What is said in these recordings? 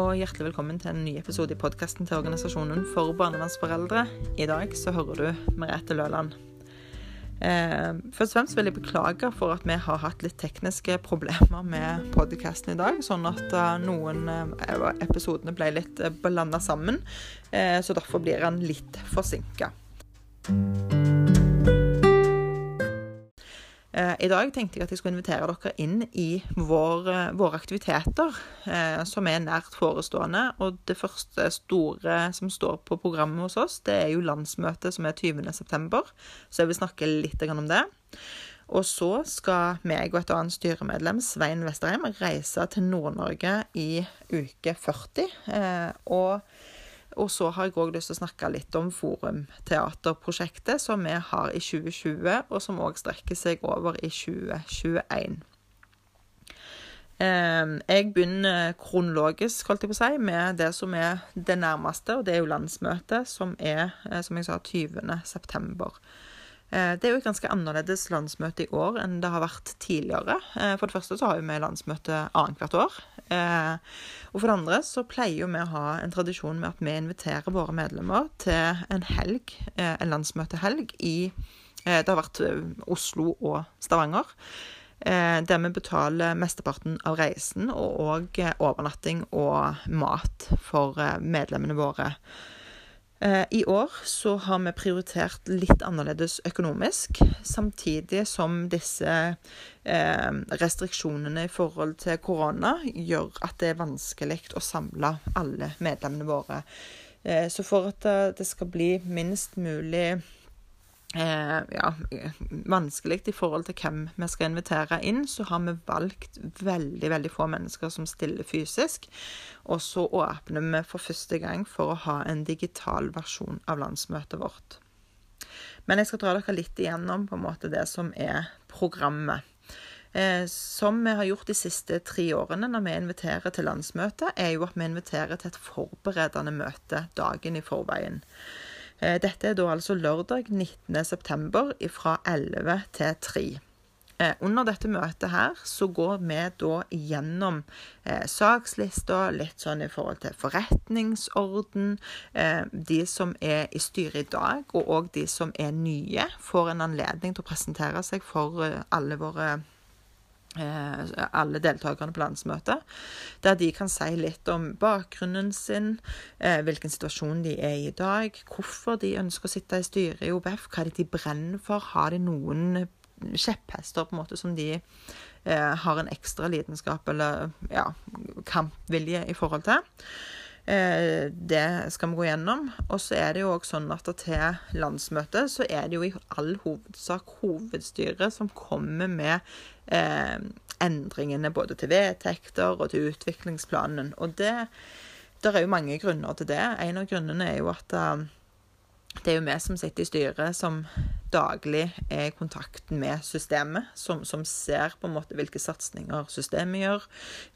og hjertelig velkommen til en ny episode i podkasten til Organisasjonen for barnevernsforeldre. I dag så hører du Merete Løland. Eh, først og fremst vil jeg beklage for at vi har hatt litt tekniske problemer med podkasten i dag, sånn at uh, noen uh, episodene ble litt uh, blanda sammen. Eh, så derfor blir den litt forsinka. I dag tenkte jeg at jeg skulle invitere dere inn i vår, eh, våre aktiviteter, eh, som er nært forestående. Og det første store som står på programmet hos oss, det er jo landsmøtet som er 20.9. Så jeg vil snakke litt om det. Og så skal meg og et annet styremedlem, Svein Vesterheim, reise til Nord-Norge i uke 40. og og så har jeg òg lyst til å snakke litt om Forumteaterprosjektet som vi har i 2020, og som òg strekker seg over i 2021. Ehm, jeg begynner kronologisk holdt jeg på å si, med det som er det nærmeste, og det er jo landsmøtet, som er eh, som jeg sa, 20. Eh, det er jo et ganske annerledes landsmøte i år enn det har vært tidligere. Eh, for det første så har vi landsmøte annethvert år. Eh, og for det andre så pleier vi å ha en tradisjon med at vi inviterer våre medlemmer til en helg, en landsmøtehelg i Det har vært Oslo og Stavanger. Der vi betaler mesteparten av reisen og òg overnatting og mat for medlemmene våre. Eh, I år så har vi prioritert litt annerledes økonomisk, samtidig som disse eh, restriksjonene i forhold til korona gjør at det er vanskelig å samle alle medlemmene våre. Eh, så for at det skal bli minst mulig eh, ja, vanskelig i forhold til hvem vi skal invitere inn, så har vi valgt veldig veldig få mennesker som stiller fysisk. Og så åpner vi for første gang for å ha en digital versjon av landsmøtet vårt. Men jeg skal dra dere litt igjennom på en måte det som er programmet. Eh, som vi har gjort de siste tre årene når vi inviterer til landsmøte, er jo at vi inviterer til et forberedende møte dagen i forveien. Eh, dette er da altså lørdag 19.9. fra 11 til 3. Eh, under dette møtet her så går vi da gjennom eh, sakslista, litt sånn i forhold til forretningsorden. Eh, de som er i styret i dag, og òg de som er nye, får en anledning til å presentere seg for eh, alle våre alle deltakerne på landsmøtet, der de kan si litt om bakgrunnen sin, eh, hvilken situasjon de er i i dag, hvorfor de ønsker å sitte i styret i OBF, hva de brenner for, har de noen kjepphester på en måte som de eh, har en ekstra lidenskap eller ja, kampvilje i forhold til. Eh, det skal vi gå gjennom. Og så er det jo òg sånn at til landsmøtet så er det jo i all hovedsak hovedstyret som kommer med eh, endringene både til vedtekter og til utviklingsplanen. Og det der er jo mange grunner til det. En av grunnene er jo at uh, det er jo vi som sitter i styret, som daglig er i kontakt med systemet, som, som, ser på en måte hvilke satsinger systemet gjør,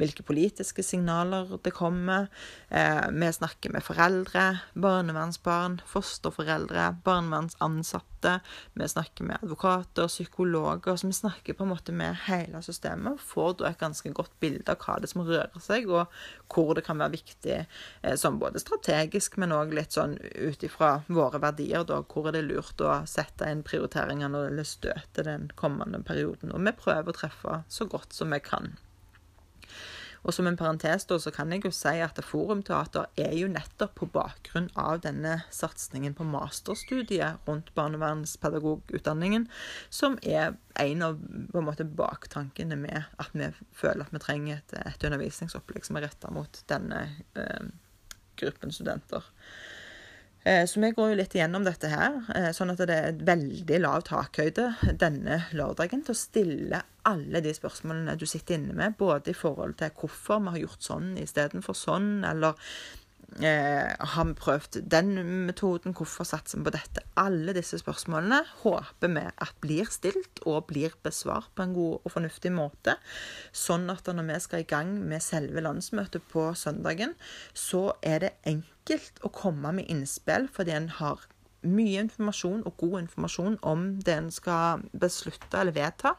hvilke politiske signaler det kommer. Eh, vi snakker med foreldre, barnevernsbarn, fosterforeldre, barnevernsansatte. Vi snakker med advokater, psykologer. Så vi snakker på en måte med hele systemet. Får da et ganske godt bilde av hva det er som rører seg, og hvor det kan være viktig eh, som både strategisk, men òg litt sånn ut ifra våre verdier, da. Hvor er det lurt å sette inn prioriteringene eller støte den kommende perioden. Og vi prøver å treffe så godt som vi kan. Og som en parentes da, så kan jeg jo si at Forumteater er jo nettopp på bakgrunn av denne satsingen på masterstudiet rundt barnevernspedagogutdanningen, som er en av på en måte, baktankene med at vi føler at vi trenger et, et undervisningsopplegg som er retta mot denne eh, gruppen studenter. Eh, så vi går jo litt igjennom dette her, eh, sånn at det er veldig lav takhøyde denne lørdagen til å stille alle de spørsmålene du sitter inne med, både i forhold til hvorfor vi har gjort sånn istedenfor sånn, eller eh, har vi prøvd den metoden, hvorfor satser vi på dette? Alle disse spørsmålene håper vi at blir stilt og blir besvart på en god og fornuftig måte, sånn at når vi skal i gang med selve landsmøtet på søndagen, så er det enkelt enkelt å komme med innspill fordi en har mye informasjon og god informasjon om det en skal beslutte eller vedta.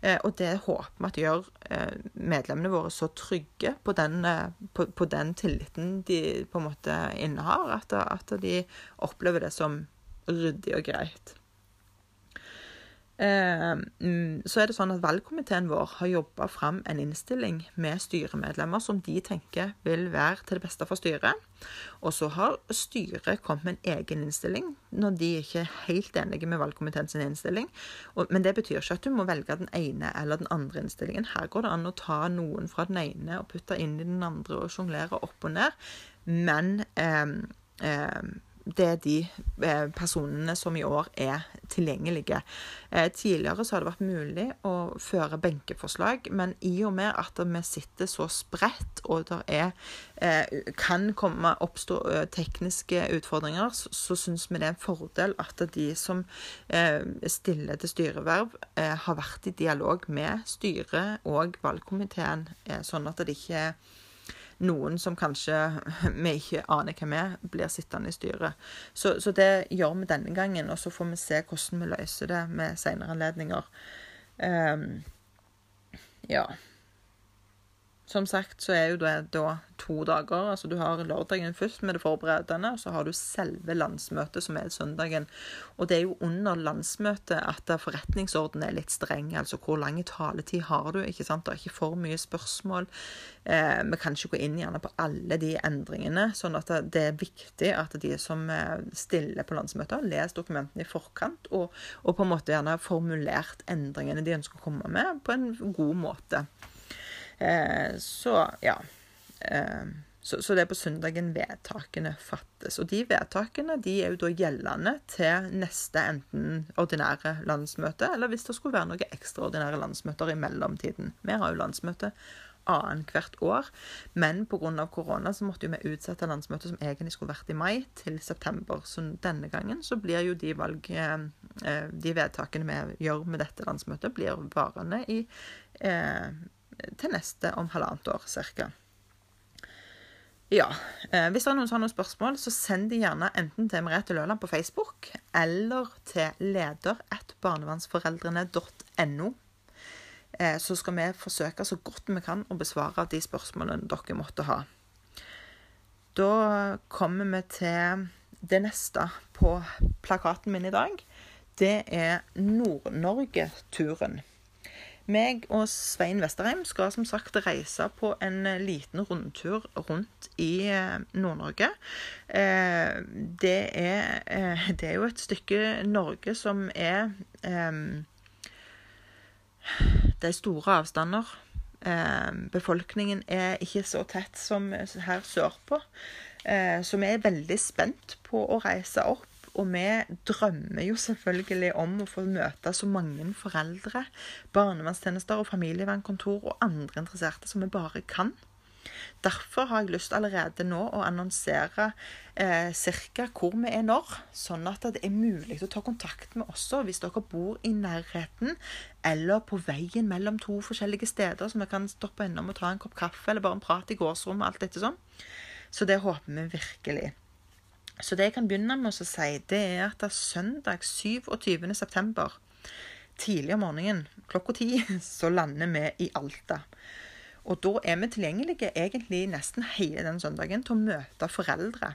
Eh, og det håper vi at gjør eh, medlemmene våre så trygge på den, eh, på, på den, tilliten de på en måte innehar, at, at de opplever det som ryddig og greit. Eh, mm, så er det sånn at Valgkomiteen vår har jobba fram en innstilling med styremedlemmer som de tenker vil være til det beste for styret. Og så har styret kommet med en egen innstilling når de ikke er helt enige med valgkomiteens innstilling. Men det betyr ikke at du må velge den ene eller den andre innstillingen. Her går det an å ta noen fra den ene og putte inn i den andre og sjonglere opp og ned. Men eh, eh, det er de eh, personene som i år er tilgjengelige. Eh, tidligere så har det vært mulig å føre benkeforslag, men i og med at vi sitter så spredt, og det eh, kan komme oppstå tekniske utfordringer, så syns vi det er en fordel at de som stiller til styreverv, har vært i dialog med styret og valgkomiteen, sånn at det ikke er noen som kanskje vi ikke aner hvem er, blir sittende i styret. Så, så, det gjør vi denne gangen, og så får vi se hvordan vi løser det med senere anledninger. Um, ja. Som sagt så er jo det da to dager. altså Du har lørdagen først med det forberedende, og så har du selve landsmøtet, som er søndagen. Og det er jo under landsmøtet at forretningsordenen er litt streng. Altså hvor lang taletid har du? ikke sant? Det er ikke for mye spørsmål. Eh, vi kan ikke gå inn gjerne på alle de endringene. sånn at det er viktig at de som eh, stiller på landsmøtet, har lest dokumentene i forkant og, og på en måte gjerne formulert endringene de ønsker å komme med, på en god måte. Eh, så ja. Eh, så, så, det er på søndagen vedtakene fattes. Og de vedtakene de er jo da gjeldende til neste enten ordinære landsmøte, eller hvis det skulle være noen ekstraordinære landsmøter i mellomtiden. Vi har jo landsmøte annethvert år, men pga. korona så måtte vi utsette landsmøtet som egentlig skulle vært i mai, til september. Så denne gangen så blir jo de valg eh, De vedtakene vi gjør med dette landsmøtet, blir varende i eh, til neste om halvannet år ca. Ja. Eh, hvis det er noen sånne spørsmål, så send de gjerne enten til Merete Løland på Facebook eller til leder.barnevernsforeldrene.no. Eh, så skal vi forsøke så godt vi kan å besvare de spørsmålene dere måtte ha. Da kommer vi til det neste på plakaten min i dag. Det er Nord-Norge-turen. Meg og Svein Vesterheim skal som sagt reise på en eh, liten rundtur rundt i eh, Nord-Norge. Eh, det, det, er jo et stykke Norge som er Det er store avstander. Befolkningen er ikke så tett som her sørpå. Så vi er veldig spent på å reise opp og vi drømmer jo selvfølgelig om å få møte så mange foreldre, barnevernstjenester og familievernkontor og andre interesserte som vi bare kan. Derfor har jeg lyst allerede nå å annonsere eh, ca. hvor vi er når, sånn at det er mulig å ta kontakt med oss hvis dere bor i nærheten eller på veien mellom to forskjellige steder, så vi kan stoppe innom og ta en kopp kaffe eller bare en prat i gårdsrommet. alt dette sånn. Så det håper vi virkelig. Så det jeg kan begynne med å si, det er at det er søndag 27. september, tidlig om morgenen klokka ti, så lander vi i Alta. Og da er vi tilgjengelige egentlig nesten hele den søndagen til å møte foreldre.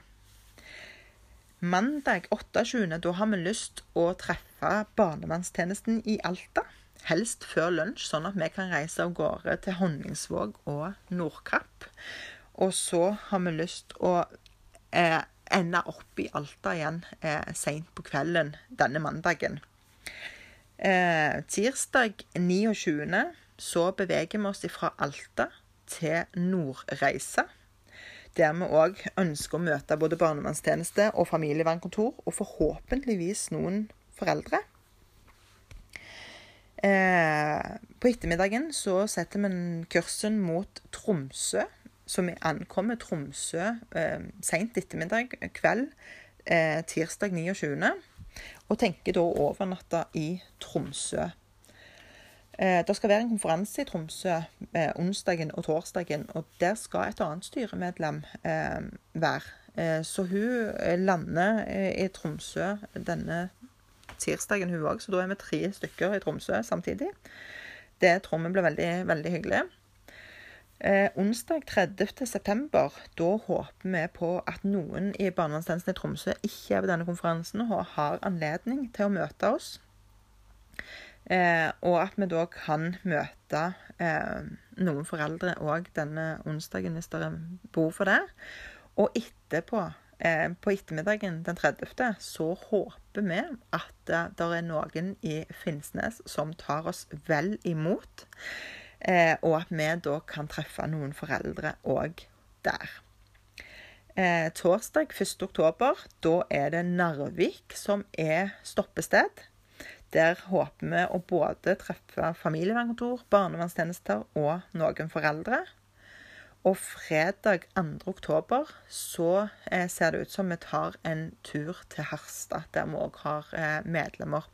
Mandag 28. da har vi lyst å treffe barnevernstjenesten i Alta. Helst før lunsj, sånn at vi kan reise av gårde til Honningsvåg og Nordkapp. Og så har vi lyst å eh, ende opp i Alta igjen eh, seint på kvelden denne mandagen. Eh, tirsdag 29. så beveger vi oss fra Alta til Nordreisa. Der vi òg ønsker å møte både barnevernstjeneste og familievernkontor, og forhåpentligvis noen foreldre. Eh, på ettermiddagen så setter vi kursen mot Tromsø så vi ankommer Tromsø eh, seint ettermiddag, kveld, eh, tirsdag 29. Og tenker da å overnatte i Tromsø. Eh, det skal være en konferanse i Tromsø eh, onsdagen og torsdagen, og der skal et annet styremedlem eh, være. Eh, så hun eh, lander i Tromsø denne tirsdagen, hun òg. Så da er vi tre stykker i Tromsø samtidig. det tror vi blir veldig, veldig hyggelig. Eh, onsdag 30. september, da håper vi på at noen i barnevernstjenesten i Tromsø ikke er ved denne konferansen og har anledning til å møte oss. Eh, og at vi da kan møte eh, noen foreldre òg denne onsdagen hvis det er for det. Og etterpå, eh, på ettermiddagen den 30., så håper vi at eh, det er noen i Finnsnes som tar oss vel imot. Eh, og at vi da kan treffe noen foreldre òg der. Eh, torsdag 1. oktober, da er det Narvik som er stoppested. Der håper vi å både treffe familievernkontor, barnevernstjenester og noen foreldre. Og fredag 2. oktober så eh, ser det ut som vi tar en tur til Harstad, der vi òg har eh, medlemmer.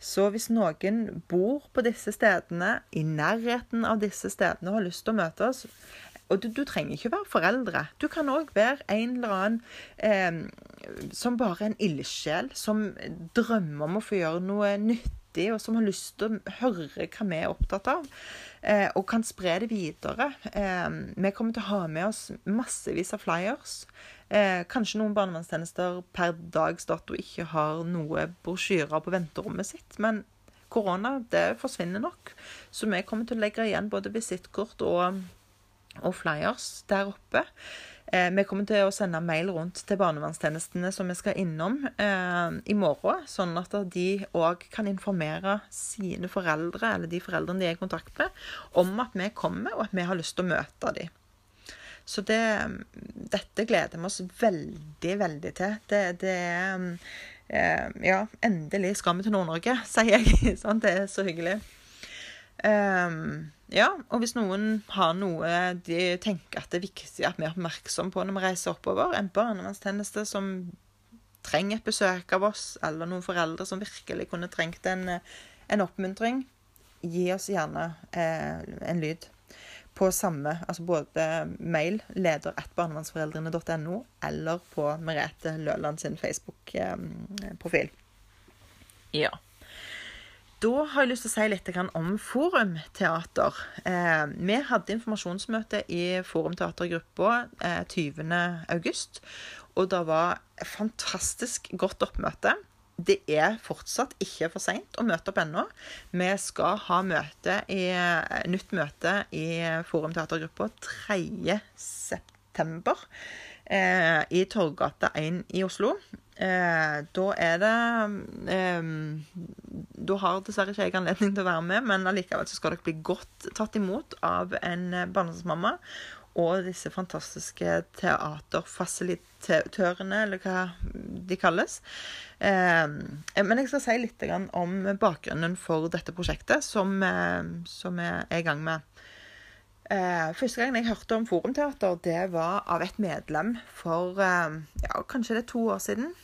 Så hvis noen bor på disse stedene, i nærheten av disse stedene og har lyst til å møte oss Og du, du trenger ikke være foreldre. Du kan òg være en eller annen eh, som bare er en ildsjel, som drømmer om å få gjøre noe nyttig, og som har lyst til å høre hva vi er opptatt av. Eh, og kan spre det videre. Eh, vi kommer til å ha med oss massevis av flyers. Eh, kanskje noen barnevernstjenester per dags dato ikke har noe brosjyrer på venterommet sitt. Men korona, det forsvinner nok. Så vi kommer til å legge igjen både visittkort og, og flyers der oppe. Eh, vi kommer til å sende mail rundt til barnevernstjenestene som vi skal innom eh, i morgen, sånn at de òg kan informere sine foreldre, eller de foreldrene de er i kontakt med, om at vi kommer, og at vi har lyst til å møte dem. Så det, dette gleder vi oss veldig, veldig til. Det, det er eh, Ja, endelig skal vi til Nord-Norge, sier jeg. sånn, det er så hyggelig. Um, ja, og hvis noen har noe de tenker at det er viktig at vi er oppmerksom på når vi reiser oppover, en barnevernstjeneste som trenger et besøk av oss, eller noen foreldre som virkelig kunne trengt en, en oppmuntring, gi oss gjerne eh, en lyd på samme, altså både mail leder at barnevernsforeldrene.no, eller på Merete Løland sin Facebook-profil. Ja. Da har jeg lyst til å si litt om Forumteater. Eh, vi hadde informasjonsmøte i Forumteatergruppa eh, 20.8, og det var fantastisk godt oppmøte det er fortsatt ikke for seint å møte opp ennå. Vi skal ha møte i, nytt møte i Forum Teatergruppa 3.9. Eh, i Torggata 1 i Oslo. Eh, da er det eh, Da har dessverre ikke jeg anledning til å være med, men allikevel så skal dere bli godt tatt imot av en barndomsmamma og disse fantastiske teaterfasilitørene, eller hva de kalles. Eh, men jeg skal si litt om bakgrunnen for dette prosjektet, som, eh, jeg er i gang med. Eh, første gang jeg hørte om Forumteater, det var av et medlem for ja, kanskje det er to år siden.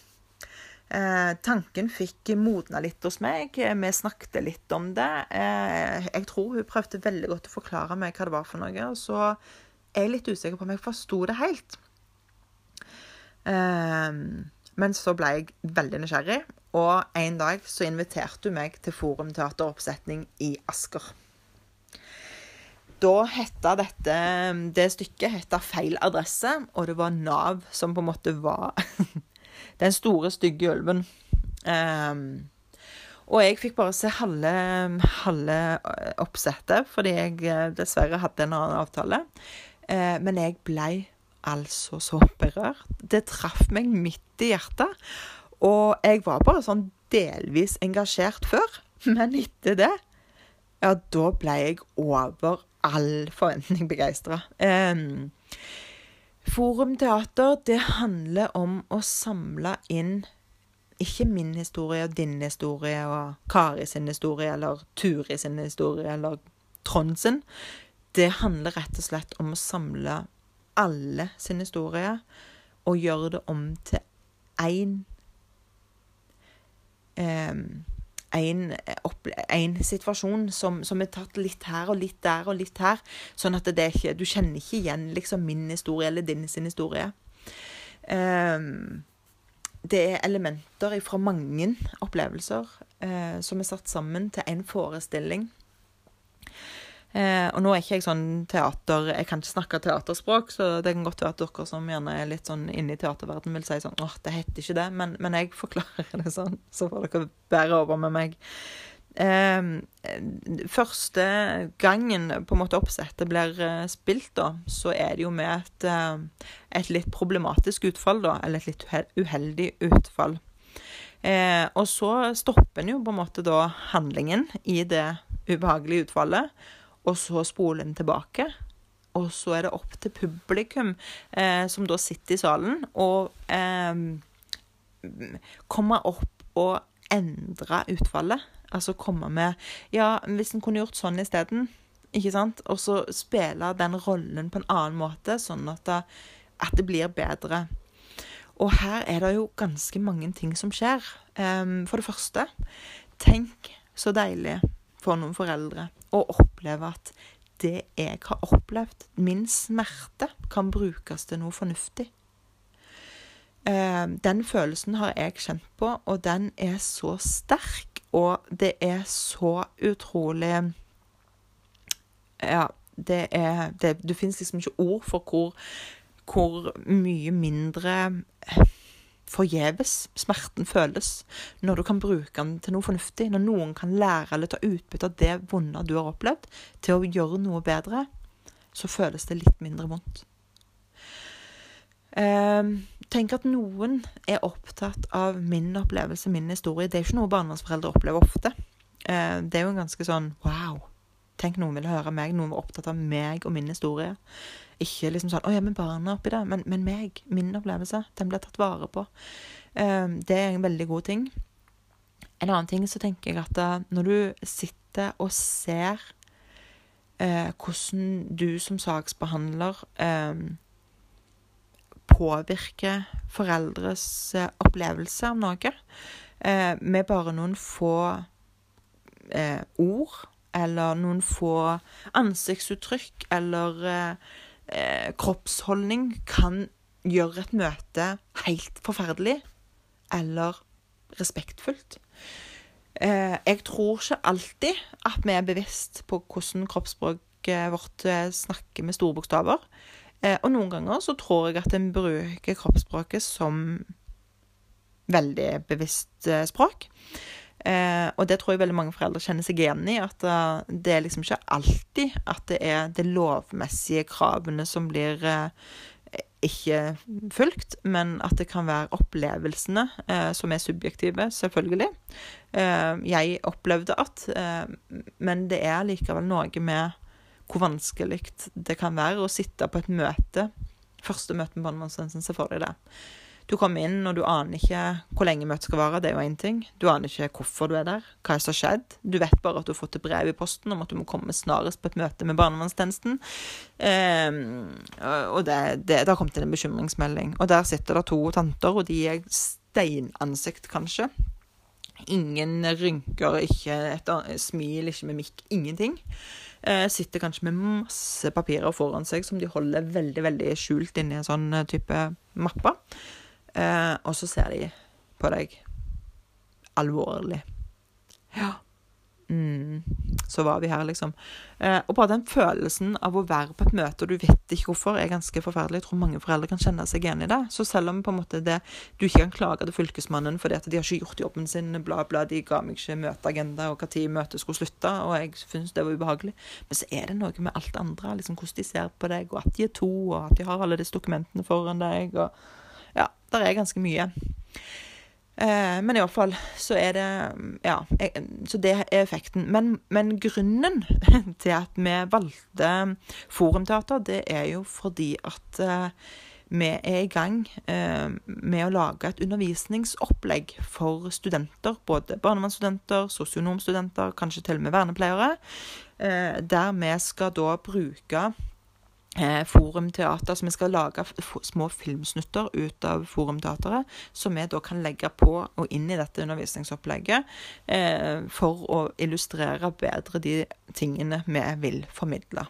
Eh, tanken fikk modna litt hos meg. Vi snakket litt om det. Eh, jeg tror hun prøvde veldig godt å forklare meg hva det var for noe. Og så er litt usikker på om jeg forsto det helt. Um, men så ble jeg veldig nysgjerrig, og en dag så inviterte hun meg til Forumteateroppsetning i Asker. Da hette dette Det stykket hetta Feil adresse, og det var Nav som på en måte var den store, stygge ulven. Um, og jeg fikk bare se halve, halve oppsettet, fordi jeg eh, dessverre hadde en annen avtale. Eh, men jeg blei altså så berørt. Det traff meg midt i hjertet. Og jeg var bare sånn delvis engasjert før. Men etter det, ja, da ble jeg over all forventning begeistra. Eh, Forumteater, det handler om å samle inn ikke min historie og din historie og Kari sin historie eller Turi sin historie eller Trond sin det handler rett og slett om å samle alle sin historie og gjøre det om til én en, en, situasjon som, som, er tatt litt her og litt der og litt her. Sånn at ikke, du kjenner ikke igjen liksom min historie eller din sin historie. Um, det er elementer fra mange opplevelser uh, som er satt sammen til en forestilling Eh, og nå er ikke jeg sånn teater Jeg kan ikke snakke teaterspråk, så det kan godt være at dere som gjerne er litt sånn inne i teaterverdenen, vil si sånn åh, det heter ikke det. Men, men jeg forklarer det sånn, så får dere bære over med meg. Eh, første gangen på en måte oppsettet blir eh, spilt, da, så er det jo med et, eh, et litt problematisk utfall, da. Eller et litt uheldig utfall. Eh, og så stopper en jo på en måte da handlingen i det ubehagelige utfallet og så spole den tilbake. Og så er det opp til publikum, eh, som da sitter i salen, å eh, komme opp og endre utfallet. Altså komme med Ja, hvis en kunne gjort sånn isteden, ikke sant? Og så spille den rollen på en annen måte, sånn at det, at det blir bedre. Og her er det jo ganske mange ting som skjer. Um, for det første, tenk så deilig for noen foreldre å oppleve at det jeg har opplevd, min smerte, kan brukes til noe fornuftig. Eh, den følelsen har jeg kjent på, og den er så sterk, og det er så utrolig Ja, det er det, Det fins liksom ikke ord for hvor, hvor mye mindre forgjeves smerten føles, når du kan bruke den til noe fornuftig, når noen kan lære eller ta utbytte av det vonde du har opplevd, til å gjøre noe bedre, så føles det litt mindre vondt. Eh, tenk at noen er opptatt av min opplevelse, min historie. Det er ikke noe barnevernsforeldre opplever ofte. Eh, det er jo en ganske sånn wow. Tenk noen vil høre meg, noen var opptatt av meg og min historie. Ikke liksom sånn 'Å ja, men barna oppi det.' Men, men, meg, min opplevelse, den blir tatt vare på. Um, det er en veldig god ting. En annen ting så tenker jeg at uh, når du sitter og ser eh, hvordan du som saksbehandler eh, påvirker foreldres uh, opplevelse av noe med bare noen få ord eller noen få ansiktsuttrykk eller eh, kroppsholdning kan gjøre et møte helt forferdelig eller respektfullt. Eh, jeg tror ikke alltid at vi er bevisst på hvordan kroppsspråket vårt eh, snakker med store bokstaver. Eh, og noen ganger så tror jeg at en bruker kroppsspråket som veldig bevisst eh, språk. Eh, og det tror jeg veldig mange foreldre kjenner seg igjen i. At uh, det er liksom ikke alltid at det er de lovmessige kravene som blir uh, ikke fulgt, men at det kan være opplevelsene uh, som er subjektive, selvfølgelig. jeg opplevde at Men det er likevel noe med hvor vanskelig det kan være å sitte på et møte. Første møte med barnevernstjenesten, se for deg det du kommer inn, og du aner ikke hvor lenge møtet skal vare. Det er jo én ting. Du aner ikke hvorfor du er der, hva som har skjedd. Du vet bare at du har fått et brev i posten om at du må komme snarest på et møte med barnevernstjenesten. Eh, og det, det, det har kommet inn en bekymringsmelding. Og der sitter det to tanter, og de er steinansikt, kanskje. Ingen rynker, ikke et smil, ikke mimikk, ingenting. Eh, sitter kanskje med masse papirer foran seg som de holder veldig veldig skjult inni en sånn type mappe. Eh, og så ser de på deg alvorlig. Ja. Mm. Så var vi her, liksom. Eh, og bare den følelsen av å være på et møte, og du vet ikke hvorfor, er ganske forferdelig. Jeg tror mange foreldre kan kjenne seg igjen i det. Så selv om på en måte det, du ikke kan klage til Fylkesmannen fordi at de har ikke gjort jobben sin, bla, bla, de ga meg ikke møteagenda og når møtet skulle slutte, og jeg syntes det var ubehagelig, men så er det noe med alt det andre, liksom hvordan de ser på deg, og at de er to, og at de har alle disse dokumentene foran deg. og ja, der er ganske mye. Eh, men i hvert fall så er det Ja, så det er effekten. Men, men grunnen til at vi valgte Forumteater, det er jo fordi at eh, vi er i gang eh, med å lage et undervisningsopplegg for studenter. Både barnevernsstudenter, sosionomstudenter, kanskje til og med vernepleiere. Eh, der vi skal da bruke forumteater, så vi skal lage små filmsnutter ut av Forumteateret, som vi da kan legge på og inn i dette undervisningsopplegget eh, for å illustrere bedre de tingene vi vil formidle.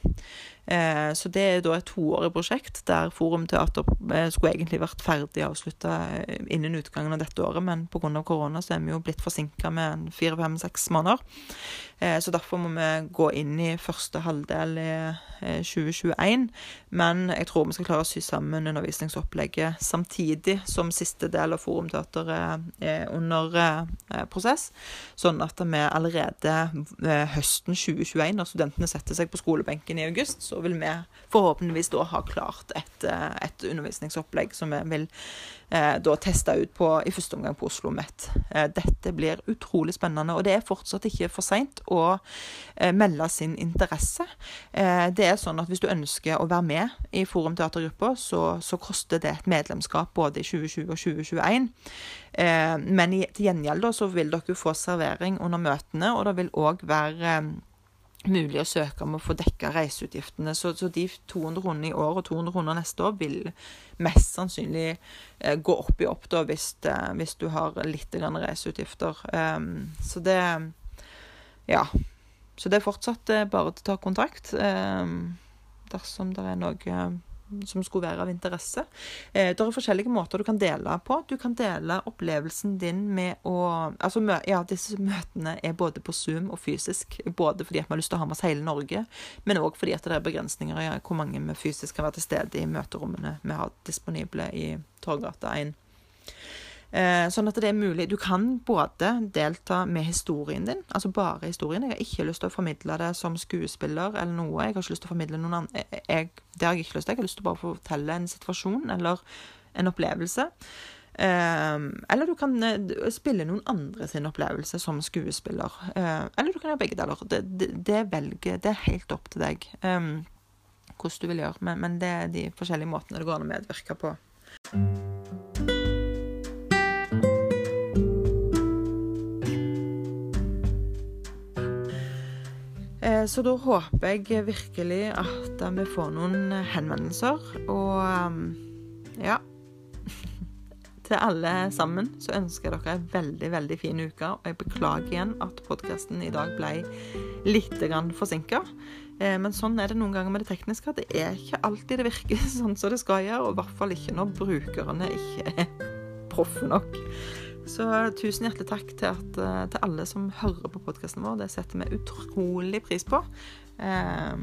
Eh, så det er da et toårig prosjekt der Forum Teater eh, skulle egentlig vært ferdig avslutta eh, innen utgangen av dette året, men pga. korona så er vi jo blitt forsinka med fire, fem, seks måneder. Så derfor må vi gå inn i første halvdel i 2021. Eh, men jeg tror vi skal klare å sy sammen undervisningsopplegget samtidig som siste del av Forum Teater er under prosess, sånn at vi allerede høsten 2021, når studentene setter seg på skolebenken i august, så vil vi forhåpentligvis da ha klart et, et undervisningsopplegg som vi vil eh, da teste ut på, i første omgang på Oslo Met. Eh, dette blir utrolig spennende, og det er fortsatt ikke for seint å eh, melde sin interesse. Eh, det er sånn at Hvis du ønsker å være med i Forum teatergruppa, så, så, koster det et medlemskap både i 2020 og 2021. Eh, men i, til gjengjeld da, så vil dere få servering under møtene, og det vil òg være eh, mulig å søke om å få dekka reiseutgiftene. Så, så, de 200 kronene i år og 200 kroner neste år vil mest sannsynlig eh, gå opp i opp da, hvis, eh, hvis du har litt reiseutgifter. Um, så det Ja. Så det er fortsatt eh, bare å ta kontakt um, dersom det er noe som skulle være av interesse. Eh, det er forskjellige måter du kan dele på. Du kan dele opplevelsen din med å Altså, ja, disse møtene er både på Zoom og fysisk. Både fordi at vi har lyst til å ha med oss hele Norge, men òg fordi at det er begrensninger i hvor mange vi fysisk kan være til stede i møterommene vi har disponible i Torgata 1. Eh, sånn at det er mulig. Du kan både delta med historien din, altså bare historien. Jeg har ikke lyst til å formidle det som skuespiller eller noe. Jeg har ikke lyst til å formidle noen andre. Jeg, det har jeg ikke lyst til. Jeg har lyst til å bare fortelle en situasjon eller en opplevelse. Eh, eller du kan eh, spille noen andre sin opplevelse som skuespiller. Eh, eller du kan gjøre begge deler. Det, det, det, velger, det er helt opp til deg eh, hvordan du vil gjøre. Men, men det er de forskjellige måtene det går an å medvirke på. Så da håper jeg virkelig at vi får noen henvendelser. Og eh, ja Til alle sammen så ønsker jeg dere en veldig, veldig fin uke. Og jeg beklager igjen at podkasten i dag ble litt forsinka. Eh, men sånn er det noen ganger med det tekniske. Det er ikke alltid det virker sånn som det skal gjøre, og i hvert fall ikke når brukerne ikke er proffe nok. Så tusen hjertelig takk til, at, eh, til alle som hører på podkasten vår. Det setter vi utrolig pris på. Eh,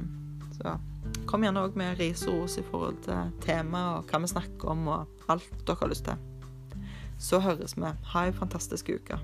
så kom gjerne òg med ris og ros i forhold til tema og hva vi snakker om, og alt dere har lyst til. Så høres vi. Ha ei fantastisk uke.